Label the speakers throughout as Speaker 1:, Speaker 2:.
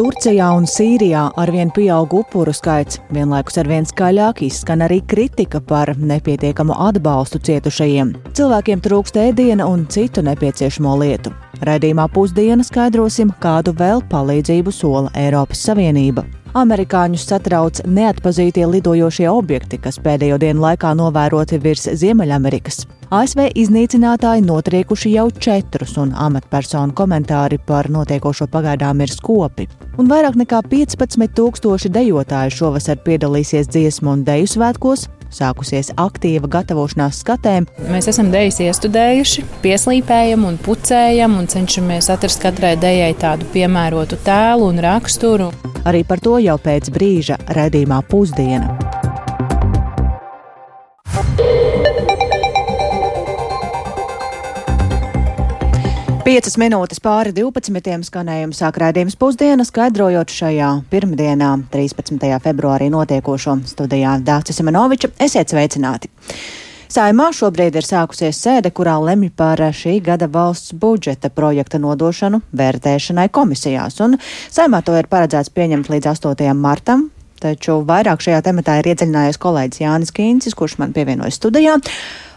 Speaker 1: Turcijā un Sīrijā arvien pieaug upuru skaits, vienlaikus arvien skaļāk izskan arī kritika par nepietiekamu atbalstu cietušajiem. Cilvēkiem trūkst ēdiena un citu nepieciešamo lietu. Radījumā pusdiena skaidrosim, kādu vēl palīdzību sola Eiropas Savienība. Amerikāņus satrauc neatpazītie lidojošie objekti, kas pēdējo dienu laikā novēroti virs Ziemeļamerikas. ASV iznīcinātāji notriekuši jau četrus, un amatpersonu komentāri par notiekošo pagaidām ir skopi. Un vairāk nekā 15 tūkstoši dejotāju šovasar piedalīsies dziesmu un deju svētkos, sākusies aktīva gatavošanās skatēm.
Speaker 2: Mēs esam dejas iestudējuši, pieslīpējam un pucējam un cenšamies atrast katrai dejai tādu piemērotu tēlu un raksturu.
Speaker 1: Arī par to jau pēc brīža redzījumā pusdiena. Piecas minūtes pāri 12. skanējumu sāk raidījums pusdiena, skaidrojot šajā pirmdienā, 13. februārī notiekošo studijā Dācis Simenoviča. Esiet sveicināti! Saimā šobrīd ir sākusies sēde, kurā lemj par šī gada valsts budžeta projekta nodošanu vērtēšanai komisijās, un saimā to ir paredzēts pieņemt līdz 8. martam. Taču vairāk šajā tematā ir iedziļinājies kolēģis Jānis Kīncis, kurš man pievienojas studijā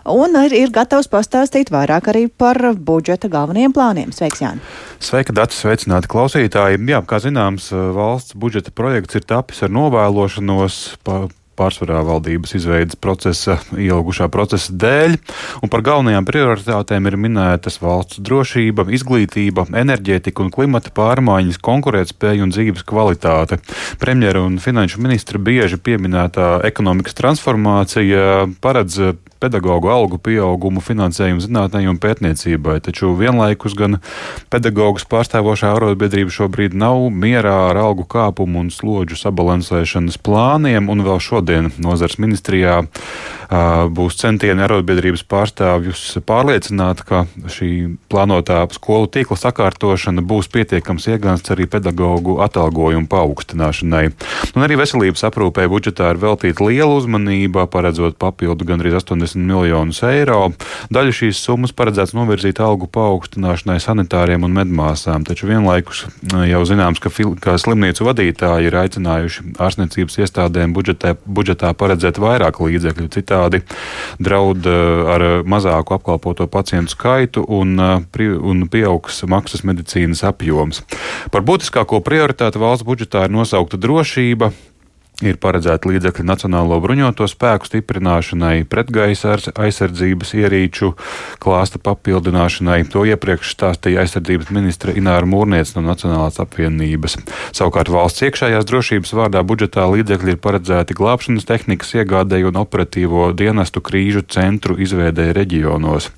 Speaker 1: un ir, ir gatavs pastāstīt vairāk arī par budžeta galvenajiem plāniem. Sveiks, Jāni!
Speaker 3: Sveika, Dārts! Sveicināti klausītāji! Jā, kā zināms, valsts budžeta projekts ir tapis ar novēlošanos. Pa pārsvarā valdības izveidas procesa, ilgušā procesa dēļ, un par galvenajām prioritātēm ir minētas valsts drošība, izglītība, enerģētika un klimata pārmaiņas, konkurētspēja un dzīves kvalitāte. Premjera un finanšu ministra bieži pieminētā ekonomikas transformācija paredz pedagoģu algu pieaugumu finansējumu zinātnē un pētniecībai, taču vienlaikus gan pedagoģus pārstāvošā arotbiedrība šobrīd nav mierā ar algu kāpumu un slodžu sabalansēšanas plāniem, un vēl šodien nozars ministrijā būs centieni arotbiedrības pārstāvjus pārliecināt, ka šī plānotā skolu tīkla sakārtošana būs pietiekams iegāns arī pedagoģu atalgojumu paaugstināšanai. Un arī veselības aprūpē budžetā ir veltīta liela uzmanība, paredzot papildu gandrīz 80 miljonus eiro. Daļu šīs summas paredzēts novirzīt algu paaugstināšanai sanitāriem un medmāsām, taču vienlaikus jau zināms, ka, ka slimnīcu vadītāji ir aicinājuši ārstniecības iestādēm budžetē, budžetā paredzēt vairāk līdzekļu. Citādi citādi draud eh, ar mazāku apkalpoto pacientu skaitu un, eh, un pieaugs maksas medicīnas apjoms. Par būtiskāko prioritāti valsts budžetā ir nosaukta drošība, Ir paredzēti līdzekļi Nacionālo bruņoto spēku stiprināšanai, pretgaisa aizsardzības ierīču klāsta papildināšanai. To iepriekš stāstīja aizsardzības ministra Ināra Mūrniec no Nacionālās apvienības. Savukārt valsts iekšējās drošības vārdā budžetā līdzekļi ir paredzēti glābšanas tehnikas iegādēju un operatīvo dienestu krīžu centru izveidēji reģionos.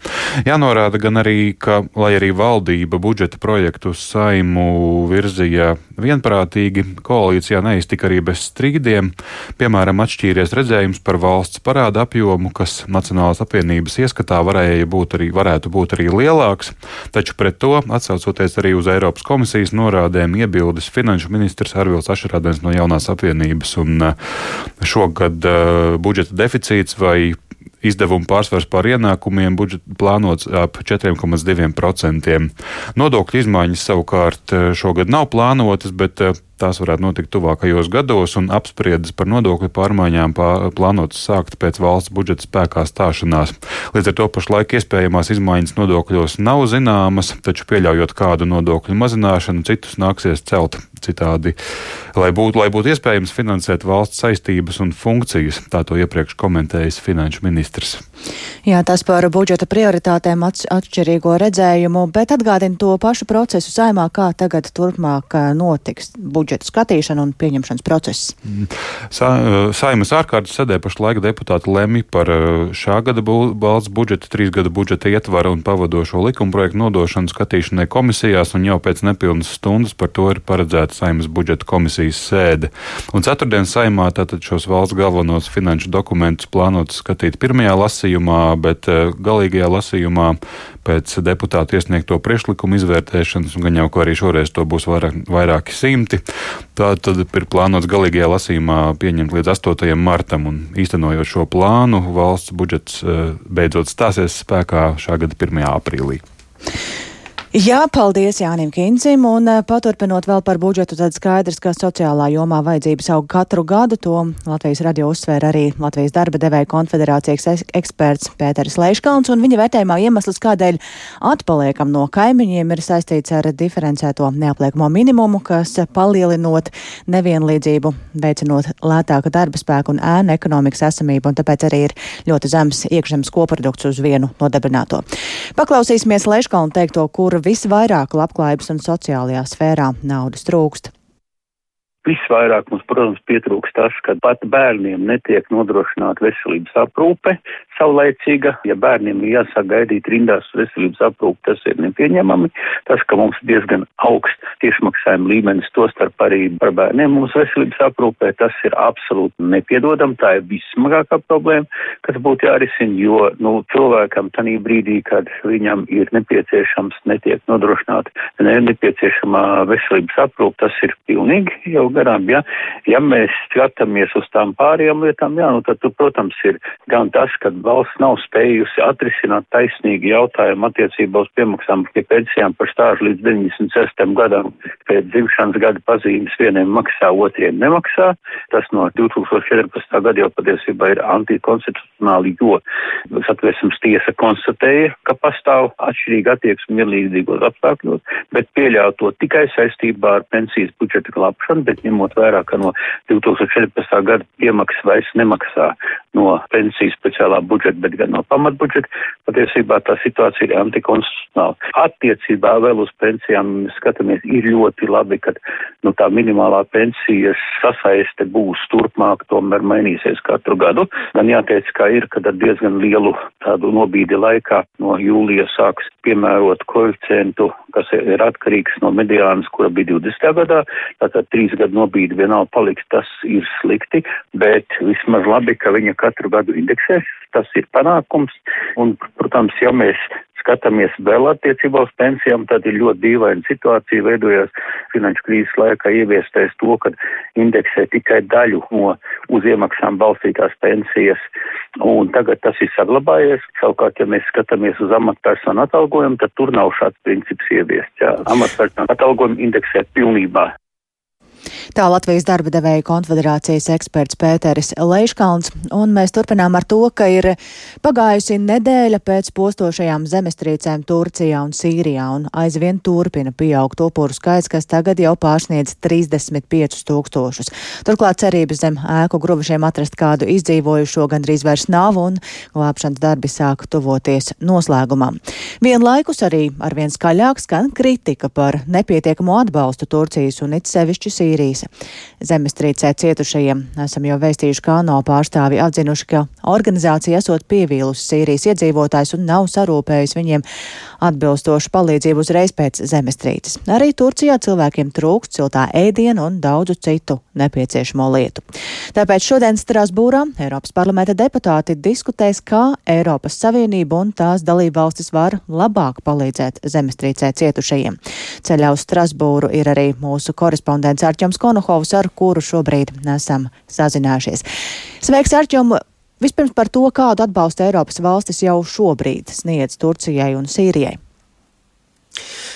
Speaker 3: Jānorāda gan arī, ka, lai arī valdība budžeta projektu saimu virzīja vienprātīgi, koalīcijā neiztika arī bez strīda veidiem. Piemēram, atšķīries redzējums par valsts parāda apjomu, kas Nacionālās apvienības ieskatā būt arī, varētu būt arī lielāks, taču pret to, atsaucoties arī uz Eiropas komisijas norādēm, iebildes finanšu ministrs Arvils Ašarādens no jaunās apvienības. Un uh, šogad uh, budžeta deficīts vai izdevumu pārsvars pār ienākumiem budžeta plānots ap 4,2%. Nodokļu izmaiņas savukārt uh, šogad nav plānotas, bet Tās varētu notikt tuvākajos gados, un apspriedes par nodokļu pārmaiņām plānotas sākt pēc valsts budžeta spēkā stāšanās. Līdz ar to pašlaik iespējamās izmaiņas nodokļos nav zināmas, taču pieļaujot kādu nodokļu mazināšanu, citus nāksies celt citādi, lai būtu, lai būtu iespējams finansēt valsts saistības un funkcijas. Tā to iepriekš komentējis finanšu ministrs.
Speaker 1: Jā, tas par budžeta prioritātēm atšķirīgo redzējumu, bet atgādina to pašu procesu saimā, kā tagad turpmāk notiks budžeta skatīšana un pieņemšanas process. Mm.
Speaker 3: Sa, saimas ārkārtas sēdē pašlaik deputāti lemj par šā gada valsts budžeta, trīs gada budžeta ietvara un pavadošo likumprojektu nodošanu skatīšanai komisijās, un jau pēc nepilnas stundas par to ir paredzēta saimas budžeta komisijas sēde. Un ceturtdien saimā tātad šos valsts galvenos finanšu dokumentus plānots skatīt pirmajā lasījumā, bet galīgajā lasījumā pēc deputātu iesniegto priekšlikumu izvērtēšanas, un gan jau, ka arī šoreiz to būs vairāk, vairāki simti. Tā tad ir plānots galīgajā lasījumā pieņemt līdz 8. martam, un īstenojot šo plānu, valsts budžets eh, beidzot stāsies spēkā šā gada 1. aprīlī.
Speaker 1: Jā, paldies Jānim Kincim, un eh, paturpinot vēl par budžetu, tad skaidrs, ka sociālā jomā vajadzības aug katru gadu. To Latvijas radio uzsvēra arī Latvijas darba devēja konfederācijas eksperts Pēteris Leiškalns, un viņa vērtējumā iemesls, kādēļ atpaliekam no kaimiņiem, ir saistīts ar diferencēto neapliekamo minimumu, kas palielinot nevienlīdzību, veicinot lētāku darba spēku un ēnu ekonomikas esamību, un tāpēc arī ir ļoti zems iekšzemes koprodukts uz vienu nodarbināto. Paklausīsimies Leiškalnu teikto, kur visvairāk labklājības un sociālajā sfērā naudas trūkst.
Speaker 4: Visvairāk mums, protams, pietrūks tas, ka pat bērniem netiek nodrošināta veselības aprūpe saulēcīga. Ja bērniem jāsāk gaidīt rindās veselības aprūpe, tas ir nepieņemami. Tas, ka mums diezgan augsts tiešmaksājuma līmenis, to starp arī par bērniem mūsu veselības aprūpē, tas ir absolūti nepiedodam. Tā ir vismagākā problēma, kas būtu jārisina, jo nu, cilvēkam tanī brīdī, kad viņam ir nepieciešams, netiek nodrošināta ne, nepieciešamā veselības aprūpe, tas ir pilnīgi jau garām. Ja, ja mēs skatāmies uz tām pārējām lietām, jā, nu tad, tu, protams, ir gan tas, ka valsts nav spējusi atrisināt taisnīgi jautājumu attiecībā uz piemaksām pie pensijām par stāžu līdz 96. gadam. Pēc dzimšanas gada pazīmes vieniem maksā, otriem nemaksā. Tas no 2014. gada jau patiesībā ir antikonstitucionāli, jo satversmes tiesa konstatēja, ka pastāv atšķirīga attieksme vienlīdzīgos apstākļos, bet pieļauj to tikai saistībā ar pensijas budžeta glābšanu, bet ņemot vērā, ka no 2014. gada piemaksas vairs nemaksā no pensijas speciālā budžeta, bet gan no pamatbudžeta, patiesībā tā situācija ir antikonstitucionāla. Attiecībā vēl uz pensijām mēs skatāmies, ir ļoti labi, ka nu, tā minimālā pensijas sasaiste būs turpmāk, tomēr mainīsies katru gadu. Gan jāteic, ka ir, kad ar diezgan lielu tādu nobīdi laikā no jūlija sāks piemērot koeficientu, kas ir atkarīgs no mediānas, kura bija 20. gadā, tātad trīs gadu nobīdi vienalga paliks, tas ir slikti, bet vismaz labi, ka viņa katru gadu indeksēs, tas ir panākums, un, protams, ja mēs skatāmies vēl attiecībā uz pensijām, tad ir ļoti dīvaina situācija veidojās finanšu krīzes laikā ieviestais to, ka indeksē tikai daļu no uz iemaksām balstītās pensijas, un tagad tas ir saglabājies. Savukārt, ja mēs skatāmies uz amatpersonu atalgojumu, tad tur nav šāds princips ieviests. Amatpersonu atalgojumu indeksē pilnībā.
Speaker 1: Tā Latvijas darba devēja konfederācijas eksperts Pēteris Leiškalns, un mēs turpinām ar to, ka ir pagājusi nedēļa pēc postošajām zemestrīcēm Turcijā un Sīrijā, un aizvien turpina pieaugt upuru skaits, kas tagad jau pārsniedz 35 tūkstošus. Turklāt cerības zem ēku grubušiem atrast kādu izdzīvojušo gandrīz vairs nav, un glābšanas darbi sāk tuvoties noslēgumam. Vienlaikus arī arvien skaļāk skan kritika par nepietiekamo atbalstu Turcijas un it sevišķi Sīrijas Sīrijas zemestrīcē cietušajiem. Esam jau vēstījuši, kā no pārstāvi atzinuši, ka organizācija esot pievīlusi Sīrijas iedzīvotājs un nav sarūpējusi viņiem atbilstošu palīdzību uzreiz pēc zemestrīces. Arī Turcijā cilvēkiem trūkst siltā ēdienu un daudzu citu nepieciešamo lietu. Tāpēc šodien Strasbūrā Eiropas parlamenta deputāti diskutēs, kā Eiropas Savienība un tās dalībvalstis var labāk palīdzēt zemestrīcē cietušajiem. Ceļā uz Strasbūru ir arī mūsu korespondents Arķoms Konohovs, ar kuru šobrīd esam sazinājušies. Sveiks, Arķom! Vispirms par to, kādu atbalstu Eiropas valstis jau šobrīd sniedz Turcijai un Sīrijai.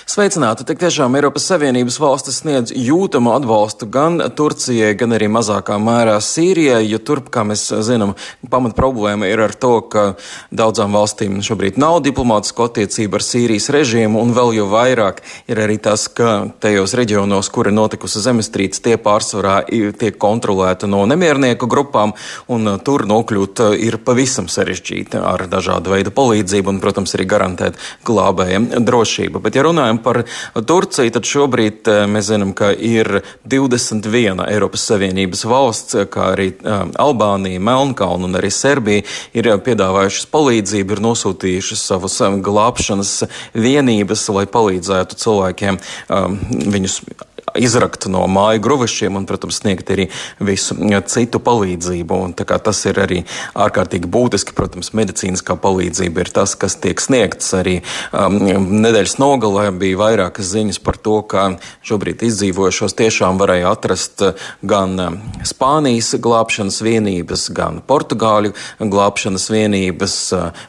Speaker 5: Sveicināti! Tik tiešām Eiropas Savienības valstis sniedz jūtamu atbalstu gan Turcijai, gan arī mazākā mērā Sīrijai, jo tur, kā mēs zinām, pamat problēma ir ar to, ka daudzām valstīm šobrīd nav diplomātisko attiecību ar Sīrijas režīmu, un vēl jau vairāk ir arī tas, ka tajos reģionos, kur ir notikusi zemestrīce, tie pārsvarā tiek kontrolēti no nemiernieku grupām, un tur nokļūt ir pavisam sarežģīti ar dažādu veidu palīdzību un, protams, arī garantēt glābējiem drošību. Bet, ja runājam par Turciju, tad šobrīd eh, mēs zinām, ka ir 21 Eiropas Savienības valsts, kā arī eh, Albānija, Melnkalna un arī Serbija ir piedāvājušas palīdzību, ir nosūtījušas savus eh, glābšanas vienības, lai palīdzētu cilvēkiem viņus izrakt no māju gruvešiem un, protams, sniegt arī visu citu palīdzību. Un, tas ir arī ārkārtīgi būtiski. Protams, medicīniskā palīdzība ir tas, kas tiek sniegts. Arī um, nedēļas nogalē bija vairākas ziņas par to, ka šobrīd izdzīvojušos tiešām varēja atrast gan Spānijas glābšanas vienības, gan Portugāļu glābšanas vienības.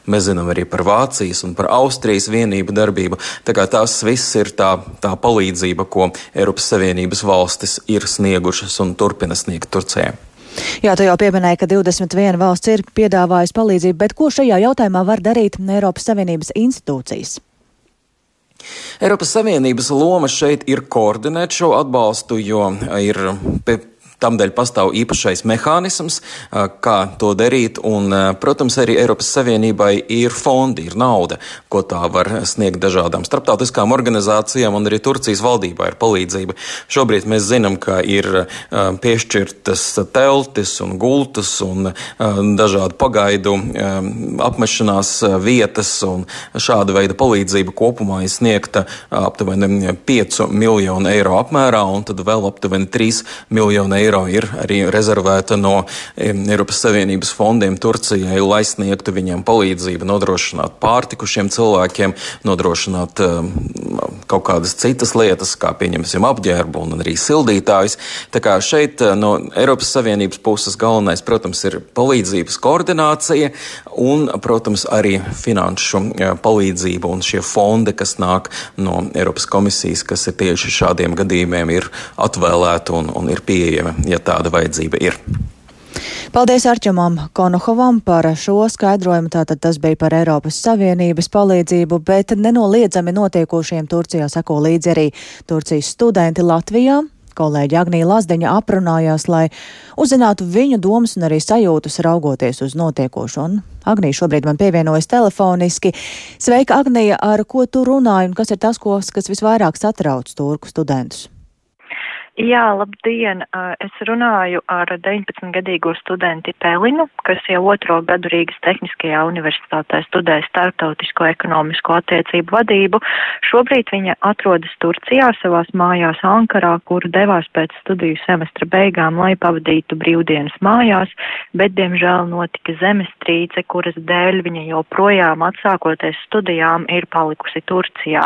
Speaker 5: Mēs zinām arī par Vācijas un par Austrijas vienību darbību. Tā kā tās viss ir tā, tā palīdzība, ko Eiropas Savienības valstis ir sniegušas un turpina sniegt Turcijai.
Speaker 1: Jā, tu jau pieminēji, ka 21 valsts ir piedāvājusi palīdzību, bet ko šajā jautājumā var darīt Eiropas Savienības institūcijas?
Speaker 5: Eiropas Savienības loma šeit ir koordinēt šo atbalstu, jo ir Tādēļ pastāv īpašais mehānisms, kā to darīt. Un, protams, arī Eiropas Savienībai ir fondi, ir nauda, ko tā var sniegt dažādām starptautiskām organizācijām, un arī Turcijas valdībā ir palīdzība. Šobrīd mēs zinām, ka ir piešķirtas teltis un gultas un dažādu pagaidu apmešanās vietas, un šāda veida palīdzība kopumā ir sniegta aptuveni 5 miljonu eiro apmērā, un tad vēl aptuveni 3 miljonu eiro eiro ir arī rezervēta no Eiropas Savienības fondiem Turcijai, lai sniegtu viņiem palīdzību, nodrošināt pārtiku šiem cilvēkiem, nodrošināt kaut kādas citas lietas, kā pieņemsim apģērbu un arī sildītājus. Tā kā šeit no Eiropas Savienības puses galvenais, protams, ir palīdzības koordinācija un, protams, arī finanšu palīdzība un šie fondi, kas nāk no Eiropas komisijas, kas ir tieši šādiem gadījumiem, ir atvēlēti un, un ir pieejami ja tāda vajadzība ir.
Speaker 1: Paldies Arčamam Konohovam par šo skaidrojumu. Tātad tas bija par Eiropas Savienības palīdzību, bet nenoliedzami notiekošiem Turcijā sako līdzi arī Turcijas studenti Latvijā. Kolēģi Agnija Lazdeņa aprunājās, lai uzzinātu viņu domas un arī sajūtas raugoties uz notiekošo. Un Agnija šobrīd man pievienojas telefoniski. Sveika, Agnija, ar ko tu runāji un kas ir tas, kas visvairāk satrauc turku studentus?
Speaker 6: Jā, labdien! Es runāju ar 19-gadīgo studenti Pelinu, kas jau otro gadu Rīgas Tehniskajā universitātē studē starptautisko ekonomisko attiecību vadību. Šobrīd viņa atrodas Turcijā savās mājās Ankarā, kur devās pēc studiju semestra beigām, lai pavadītu brīvdienas mājās, bet, diemžēl, notika zemestrīce, kuras dēļ viņa joprojām atsākoties studijām ir palikusi Turcijā.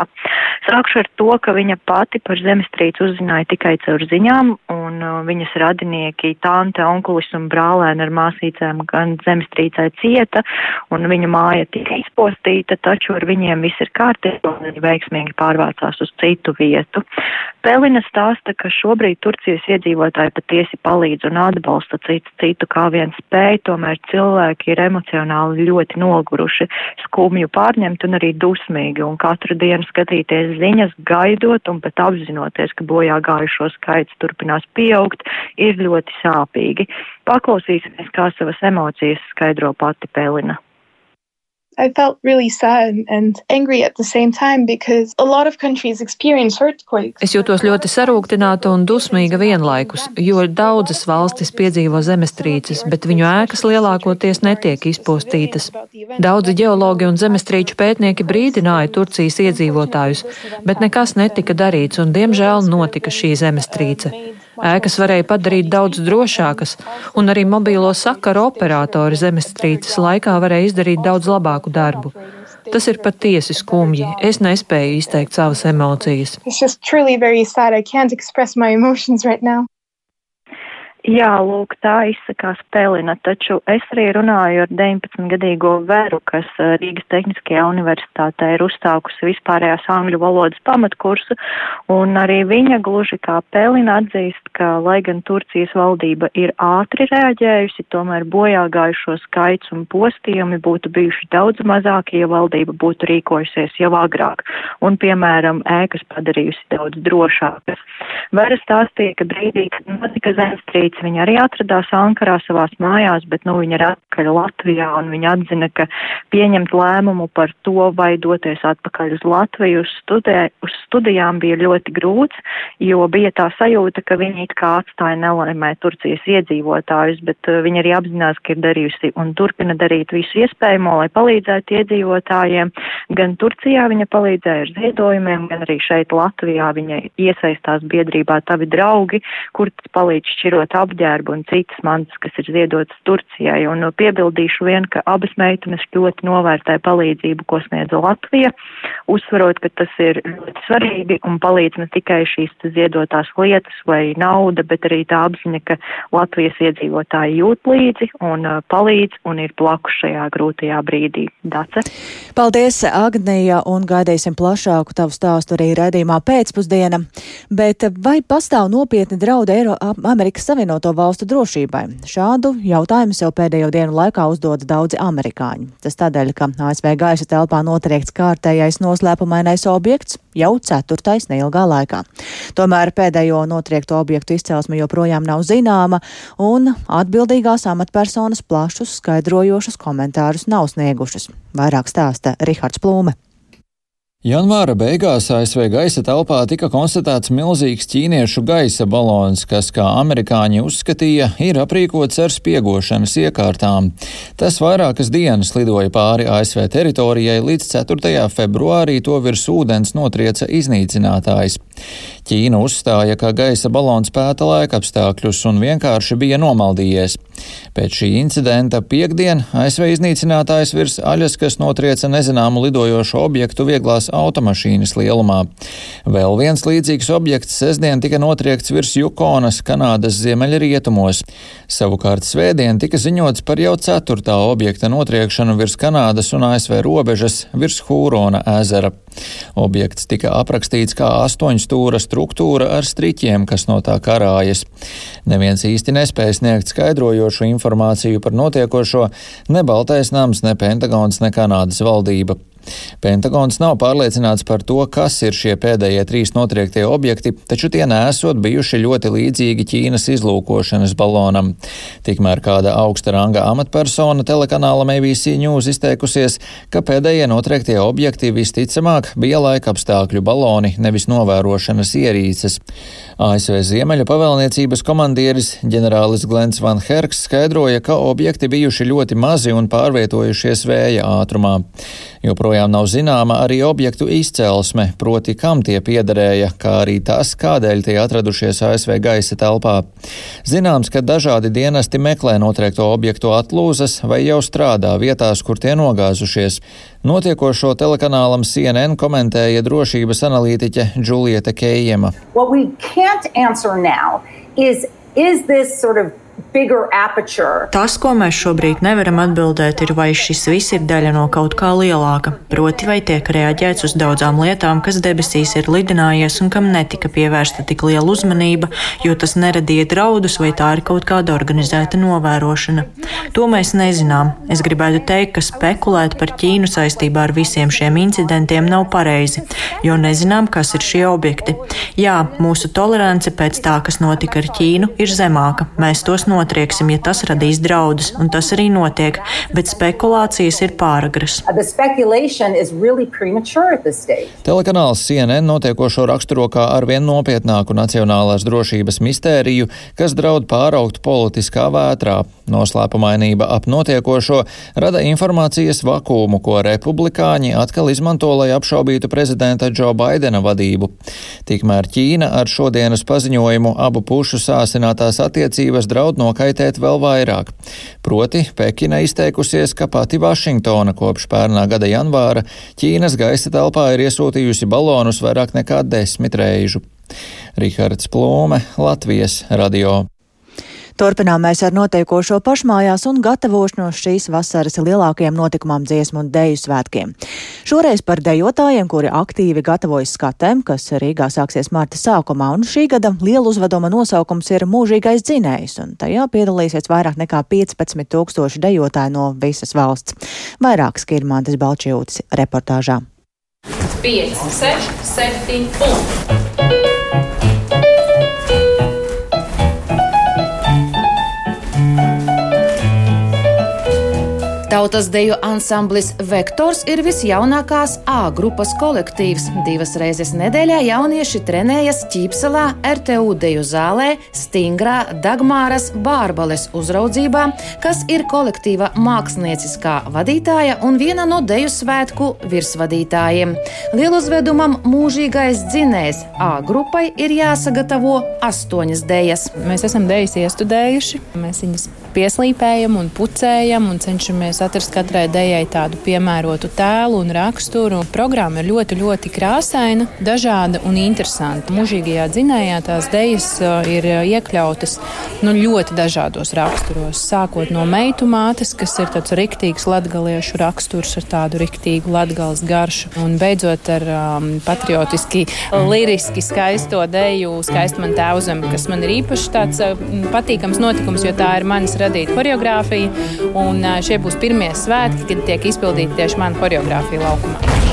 Speaker 6: Sākšu ar to, ka viņa pati par zemestrīci uzzināja tikai caur caur ziņām, un uh, viņas radinieki, tante, onkulis un brālēni ar māsīcēm gan zemestrīcē cieta, un viņa māja tika izpostīta, taču ar viņiem viss ir kārtībā, un viņi veiksmīgi pārvācās uz citu vietu. Pelina stāsta, ka šobrīd Turcijas iedzīvotāji patiesi palīdz un atbalsta citu citu, kā vien spēj, tomēr cilvēki ir emocionāli ļoti noguruši, skumju pārņemti un arī dusmīgi, un katru dienu skatīties ziņas, gaidot un pat apzinoties, ka bojā gājušos skaits turpinās pieaugt, ir ļoti sāpīgi. Paklausīsimies, kā savas emocijas skaidro pati Pelina.
Speaker 7: I felt really sad and angry at the same time because a lot of countries experience earthquakes.
Speaker 8: Es jūtos ļoti sarūktināta un dusmīga vienlaikus, jo daudzas valstis piedzīvo zemestrīces, bet viņu ēkas lielākoties netiek izpostītas. Daudzi ģeologi un zemestrīču pētnieki brīdināja Turcijas iedzīvotājus, bet nekas netika darīts un diemžēl notika šī zemestrīce. Ēkas varēja padarīt daudz drošākas, un arī mobīlo sakaru operatori zemestrīces laikā varēja izdarīt daudz labāku darbu. Tas ir patiesi skumji. Es nespēju izteikt savas emocijas.
Speaker 6: Right Jā, lūk, tā izsakās Pelina, taču es arī runāju ar 19-gadīgo Veru, kas eh, Rīgas Tehniskajā universitātē ir uzstākusi vispārējās angļu valodas pamatkursu, un arī viņa gluži kā Pelina atzīst, ka, lai gan Turcijas valdība ir ātri reaģējusi, tomēr bojā gājušo skaits un postījumi būtu bijuši daudz mazāki, ja valdība būtu rīkojusies jau agrāk, un, piemēram, ēkas padarījusi daudz drošākas. Vera stāstīja, ka brīdī, kad notika zemestrīce, Viņa arī atradās Ankarā savās mājās, bet nu, viņa ir atpakaļ Latvijā, un viņi atzina, ka pieņemt lēmumu par to, vai doties atpakaļ uz Latviju uz, studē, uz studijām bija ļoti grūts, jo bija tā sajūta, ka viņi it kā atstāja nelaimē Turcijas iedzīvotājus, bet uh, viņi arī apzinās, ka ir darījusi un turpina darīt visu iespējamo, lai palīdzētu iedzīvotājiem. Gan Turcijā viņa palīdzēja ar ziedojumiem, gan arī šeit Latvijā viņa iesaistās biedrībā Tavi draugi, kur palīdz šķirot apģērbu un citas mantas, kas ir ziedotas Turcijai. Un uh, piebildīšu vien, ka abas meitenes ļoti novērtē palīdzību, ko sniedza Latvija, uzsverot, ka tas ir ļoti svarīgi un palīdz ne tikai šīs ziedotās lietas vai nauda, bet arī tā apziņa, ka Latvijas iedzīvotāji jūt līdzi un uh, palīdz un ir blakus šajā grūtajā brīdī. Dace.
Speaker 1: Paldies, Agnija, un gaidīsim plašāku tavu stāstu arī redzījumā pēcpusdiena. Bet vai pastāv nopietni draudi Eiro Amerikas Savienoto valstu drošībai? Šādu jautājumu sev pēdējo dienu laikā uzdodas daudzi amerikāņi. Tas tādēļ, ka ASV gaisa telpā notriekts kārtējais noslēpumainais objekts jau ceturtais neilgā laikā. Tomēr pēdējo notriekto objektu izcelsme joprojām nav zināma, un atbildīgās amatpersonas plašus skaidrojošus komentārus nav sniegušas. Vairāk stāsta Rihards Plūme.
Speaker 9: Janvāra beigās ASV gaisa telpā tika konstatēts milzīgs ķīniešu gaisa balons, kas, kā amerikāņi uzskatīja, ir aprīkots ar spiegošanas iekārtām. Tas vairākas dienas lidoja pāri ASV teritorijai, līdz 4. februārī to virs ūdens notrieca iznīcinātājs. Ķīna uzstāja, ka gaisa balons pēta laika apstākļus un vienkārši bija nomaldījies. Pēc šī incidenta piekdien ASV iznīcinātājs virs Aļaskas notrieca nezināmu lidojošu objektu vieglās automašīnas lielumā. Vēl viens līdzīgs objekts sestdien tika notriekts virs Jukonas, Kanādas ziemeļrietumos. Savukārt svētdien tika ziņots par jau ceturtā objekta notriekšanu virs Kanādas un ASV robežas virs Hūrona ezera. Objekts tika aprakstīts kā astoņstūra struktūra ar striķiem, kas no tā karājas. Neviens īsti nespēja sniegt skaidrojošu informāciju par notiekošo ne Baltais nams, ne Pentagons, ne Kanādas valdība. Pentagons nav pārliecināts par to, kas ir šie pēdējie trīs notriektie objekti, taču tie nesot bijuši ļoti līdzīgi Ķīnas izlūkošanas balonam. Tikmēr kāda augsta ranga amatpersona telekanālam ABC News izteikusies, ka pēdējie notriektie objekti visticamāk bija laika apstākļu baloni, nevis novērošanas ierīces. ASV Ziemeļu pavēlniecības komandieris ģenerālis Glens Van Herks skaidroja, ka objekti bijuši ļoti mazi un pārvietojušies vēja ātrumā. Joprojām nav zināma arī objektu izcelsme, proti, kam tie piederēja, kā arī tas, kādēļ tie atradušies ASV gaisa telpā. Zināms, ka dažādi dienesti meklē notriekto objektu atlūzas vai jau strādā vietās, kur tie nogāzušies. Notiekošo telekanālam CNN komentēja drošības analītiķe Džulieta Kejema.
Speaker 10: Is, is this sort of
Speaker 11: Tas, ko mēs šobrīd nevaram atbildēt, ir, vai šis viss ir daļa no kaut kā lielāka, proti, vai tiek reaģēts uz daudzām lietām, kas debesīs ir lidinājies un kam netika pievērsta tik liela uzmanība, jo tas neradīja draudus, vai tā ir kaut kāda organizēta novērošana. To mēs nezinām. Es gribētu teikt, ka spekulēt par Ķīnu saistībā ar visiem šiem incidentiem nav pareizi, jo nezinām, kas ir šie objekti. Jā, mūsu tolerance pēc tā, kas notika ar Ķīnu, ir zemāka. Mēs tos notiekam notrieksim, ja tas radīs draudus, un tas arī notiek, bet spekulācijas ir pāragras.
Speaker 9: Really Telekanāls CNN notiekošo raksturo kā arvien nopietnāku nacionālās drošības mistēriju, kas draud pāraukt politiskā vētrā. Noslēpumainība ap notiekošo rada informācijas vakumu, ko republikāņi atkal izmanto, lai apšaubītu prezidenta Džo Baidena vadību. Tikmēr Ķīna ar šodienas paziņojumu abu pušu sāsinātās attiecības draud nokaitēt vēl vairāk. Proti, Pekina izteikusies, ka pati Vašingtona kopš pērnā gada janvāra Ķīnas gaisa telpā ir iesūtījusi balonus vairāk nekā desmit reižu. Rihards Plūme, Latvijas radio.
Speaker 1: Turpinām mēs ar notiekošo pašmājās un gatavošanos šīs vasaras lielākajiem notikumam dziesmu un deju svētkiem. Šoreiz par dejotājiem, kuri aktīvi gatavojas skatēm, kas Rīgā sāksies marta sākumā, un šī gada liela uzveduma nosaukums ir Mūžīgais dzinējs, un tajā piedalīsies vairāk nekā 15 tūkstoši dejotāji no visas valsts. Vairāk Skirmantas Balčijūtas reportāžā. 5, 6, 7 un
Speaker 12: Tautas deju ansamblis Vektors ir visjaunākās A grupas kolektīvs. Divas reizes nedēļā jaunieši trenējas Ķīpselā, RTU deju zālē, Stingrā, Dagmāras, Bārbales uzraudzībā, kas ir kolektīva mākslinieckā vadītāja un viena no deju svētku virsvadītājiem. Lieluzvedumam mūžīgais dzinējs A grupai ir jāsagatavo astoņas dejas.
Speaker 2: Mēs esam dejas iestudējuši, mēs viņas pieslīpējam un pucējam un cenšamies atrast katrai dejai tādu piemērotu tēlu un raksturu. Programma ir ļoti, ļoti krāsaina, dažāda un interesanta. Mūžīgajā dzinējā tās dejas ir iekļautas nu, ļoti dažādos raksturos. Sākot no meitu mātes, kas ir tāds riktīgs latgaliešu raksturs ar tādu riktīgu latgales garšu, un beidzot ar um, patriotiski, liriski skaisto deju skaistu man tēvzem, kas man ir īpaši tāds uh, patīkams notikums, jo tā ir manis radīts radīt choreogrāfiju. Un šie būs pirmie svētki, kad tiek izpildīta tieši mana choreogrāfija laukumā.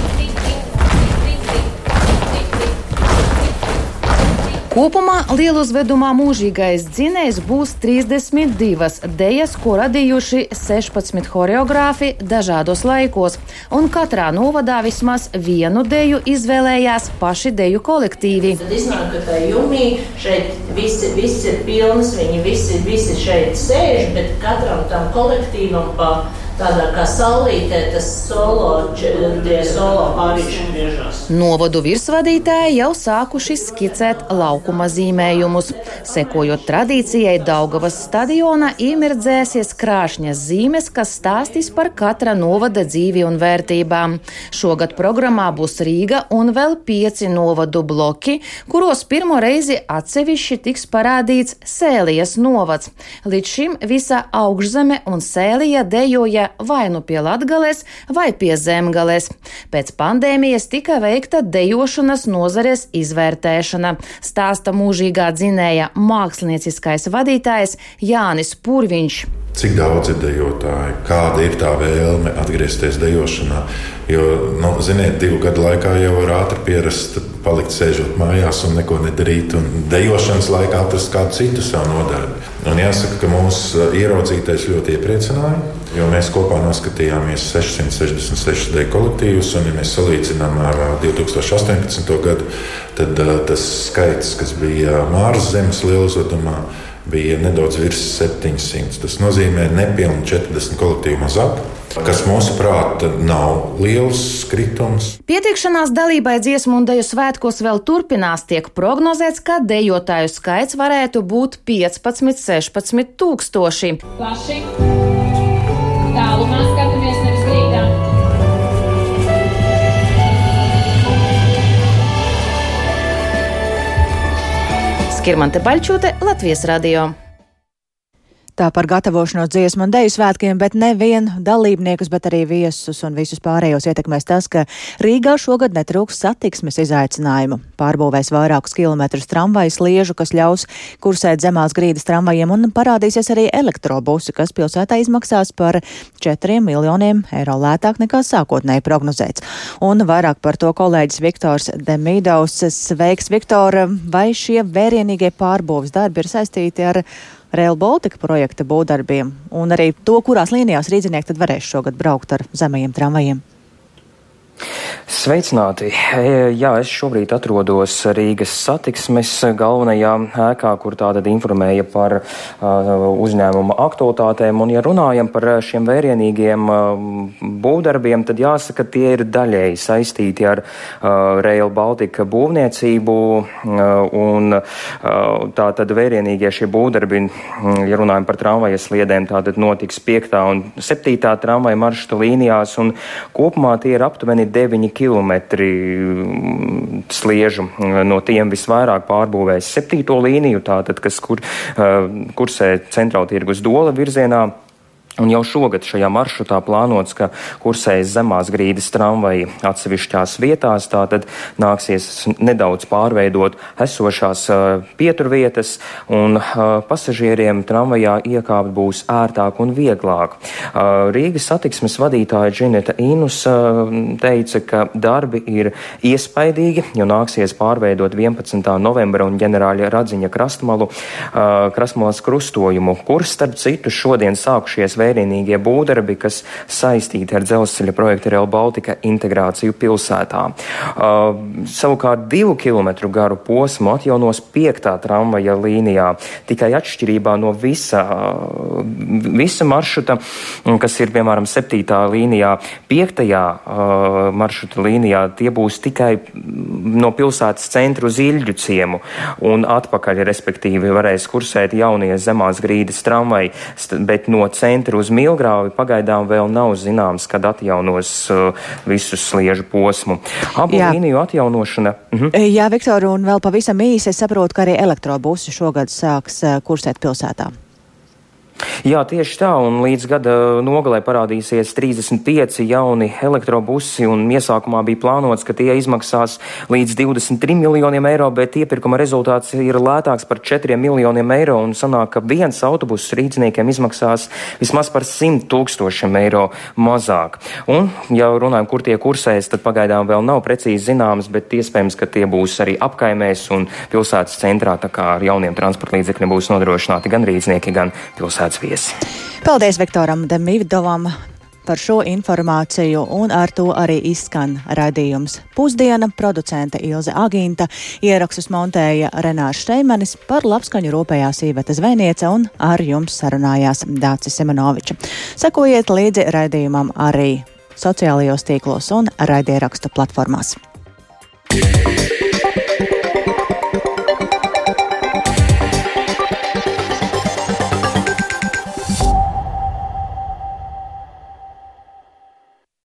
Speaker 12: Kopumā lieluzvedumā mūžīgais dzinējs būs 32 dejas, ko radījuši 16 choreogrāfi dažādos laikos, un katrā novadā vismaz vienu deju izvēlējās paši deju kolektīvi.
Speaker 13: Tad iznāk, ka tā jūmī šeit visi, visi ir pilnas, viņi visi, visi šeit sēž, bet katram tam kolektīvam pa tādā kā saulītē, tas solo, tie solo pārīši griežās.
Speaker 12: Novadu virsvadītāji jau sākuši skicēt laukuma zīmējumus. Sekojot tradīcijai, Daugavas stadionā iemirdzēsies krāšņas zīmes, kas stāstīs par katra novada dzīvi un vērtībām. Šogad programmā būs Rīga un vēl pieci novadu bloki, kuros pirmo reizi atsevišķi tiks parādīts Sēlijas novads. Līdz šim visa augšzeme un Sēlija dejoja deja vai nu pie Latgales, vai pie Zemgales. Pēc pandēmijas tika veikta dejošanas nozares izvērtēšana, stāsta mūžīgā dzinēja mākslinieckais vadītājs Jānis Purviņš.
Speaker 14: Cik daudz ir dejotāji, kāda ir tā vēlme atgriezties dejošanā? Jo, nu, ziniet, divu gadu laikā jau var ātri pierast, palikt sēžot mājās un neko nedarīt, un dejošanas laikā atrast kādu citu savu nodarbi. Un jāsaka, ka mūsu ieraudzītais ļoti iepriecināja. Jo mēs kopā noskatījāmies 666 deju kolektīvus, un, ja mēs salīdzinām ar 2018. gadu, tad uh, tas skaits, kas bija Māras zemes lieluzvedumā, bija nedaudz virs 700. Tas nozīmē nepilnīgi 40 kolektīvu mazāk. Kas mūsuprāt nav liels kritums.
Speaker 12: Pieteikšanās dalībai dziesmu un deju svētkos vēl turpinās. Tiek prognozēts, ka dejotāju skaits varētu būt 15, 16 tūkstoši. Plaši. Skirmante Baļķote, Latvijas radio.
Speaker 1: Tā par gatavošanos dziesmu un deju svētkiem, bet nevien dalībniekus, bet arī viesus un visus pārējos ietekmēs tas, ka Rīgā šogad netrūks satiksmes izaicinājumu. Pārbūvēs vairākus kilometrus tramvaju sliežu, kas ļaus kursēt zemās grīdas tramvajiem, un parādīsies arī elektrobusi, kas pilsētā izmaksās par 4 miljoniem eiro lētāk nekā sākotnēji prognozēts. Un vairāk par to kolēģis Viktors Demīdovs. Sveiks, Viktor! Vai šie vērienīgie pārbūves darbi ir saistīti ar Rail Baltica projekta būvdarbiem un arī to, kurās līnijās rīznieki tad varēs šogad braukt ar zemajiem tramvajiem.
Speaker 15: Sveicināti! E, jā, es šobrīd atrodos Rīgas satiksmes galvenajā ēkā, kur tātad informēja par uh, uzņēmuma aktualitātēm. Un, ja runājam par šiem vērienīgiem uh, būvdarbiem, tad jāsaka, tie ir daļēji saistīti ar uh, Rail Baltica būvniecību. Un tātad vērienīgie šie būvdarbi, ja runājam par tramvaja sliedēm, tātad notiks 5. un 7. tramvaja maršruta līnijās. Un kopumā tie ir aptuveni 9 km mm, sliežu. No tiem visvairāk pārbūvēs septīto līniju, tātad, kas kur, uh, kursē centrāla tirgus dola virzienā. Un jau šogad šajā maršrutā plānots, ka kursēs zemās grīdas tramvaji atsevišķās vietās, tātad nāksies nedaudz pārveidot esošās uh, pieturvietas, un uh, pasažieriem tramvajā iekāpt būs ērtāk un vieglāk. Uh, Rīgas satiksmes vadītāja Džineta Inus teica, ka darbi ir iespaidīgi, jo nāksies pārveidot 11. novembra un ģenerāļa Radziņa krastmalu, krastmalas krustojumu, kurs starp citu šodien sākušies vērienīgie būdarbi, kas saistīti ar dzelzceļa projektu Rail Baltica integrāciju pilsētā. Uh, savukārt divu kilometru garu posmu atjaunos piektā tramvaja līnijā, tikai atšķirībā no visa, visa maršruta, kas ir piemēram septītā līnijā, piektajā uh, maršruta līnijā tie būs tikai no pilsētas centra uz Ilģu ciemu un atpakaļ, respektīvi, varēs kursēt jaunie zemās grīdas tramvai, bet no centra uz Milgrāvi pagaidām vēl nav zināms, kad atjaunos uh, visu sliežu posmu. Abu Jā. līniju atjaunošana.
Speaker 1: Mhm. Jā, Viktor, un vēl pavisam īsi es saprotu, ka arī elektrobusi šogad sāks uh, kursēt pilsētā.
Speaker 15: Jā, tieši tā, un līdz gada nogalē parādīsies 35 jauni elektrobusi, un iesākumā bija plānots, ka tie izmaksās līdz 23 miljoniem eiro, bet iepirkuma rezultāts ir lētāks par 4 miljoniem eiro, un sanāk, ka viens autobus rīzniekiem izmaksās vismaz par 100 tūkstošiem eiro mazāk. Un, ja runājam, kur tie kursēs, tad pagaidām vēl nav precīzi zināms, bet iespējams, ka tie būs arī apkaimēs un pilsētas centrā, tā kā ar jauniem transporta līdzekļiem būs nodrošināti gan rīznieki, gan pilsētas viesi.
Speaker 1: Paldies Viktoram Demīvdovam par šo informāciju, un ar to arī izskan raidījums Pusdiena. Producente Ilze Agīnta ierakstus montēja Renārs Šteimanis, par labskaņu rūpējās Īveta Zvēniece un ar jums sarunājās Dācis Semenoviča. Sekojiet līdzi raidījumam arī sociālajos tīklos un raidierakstu platformās. Yeah.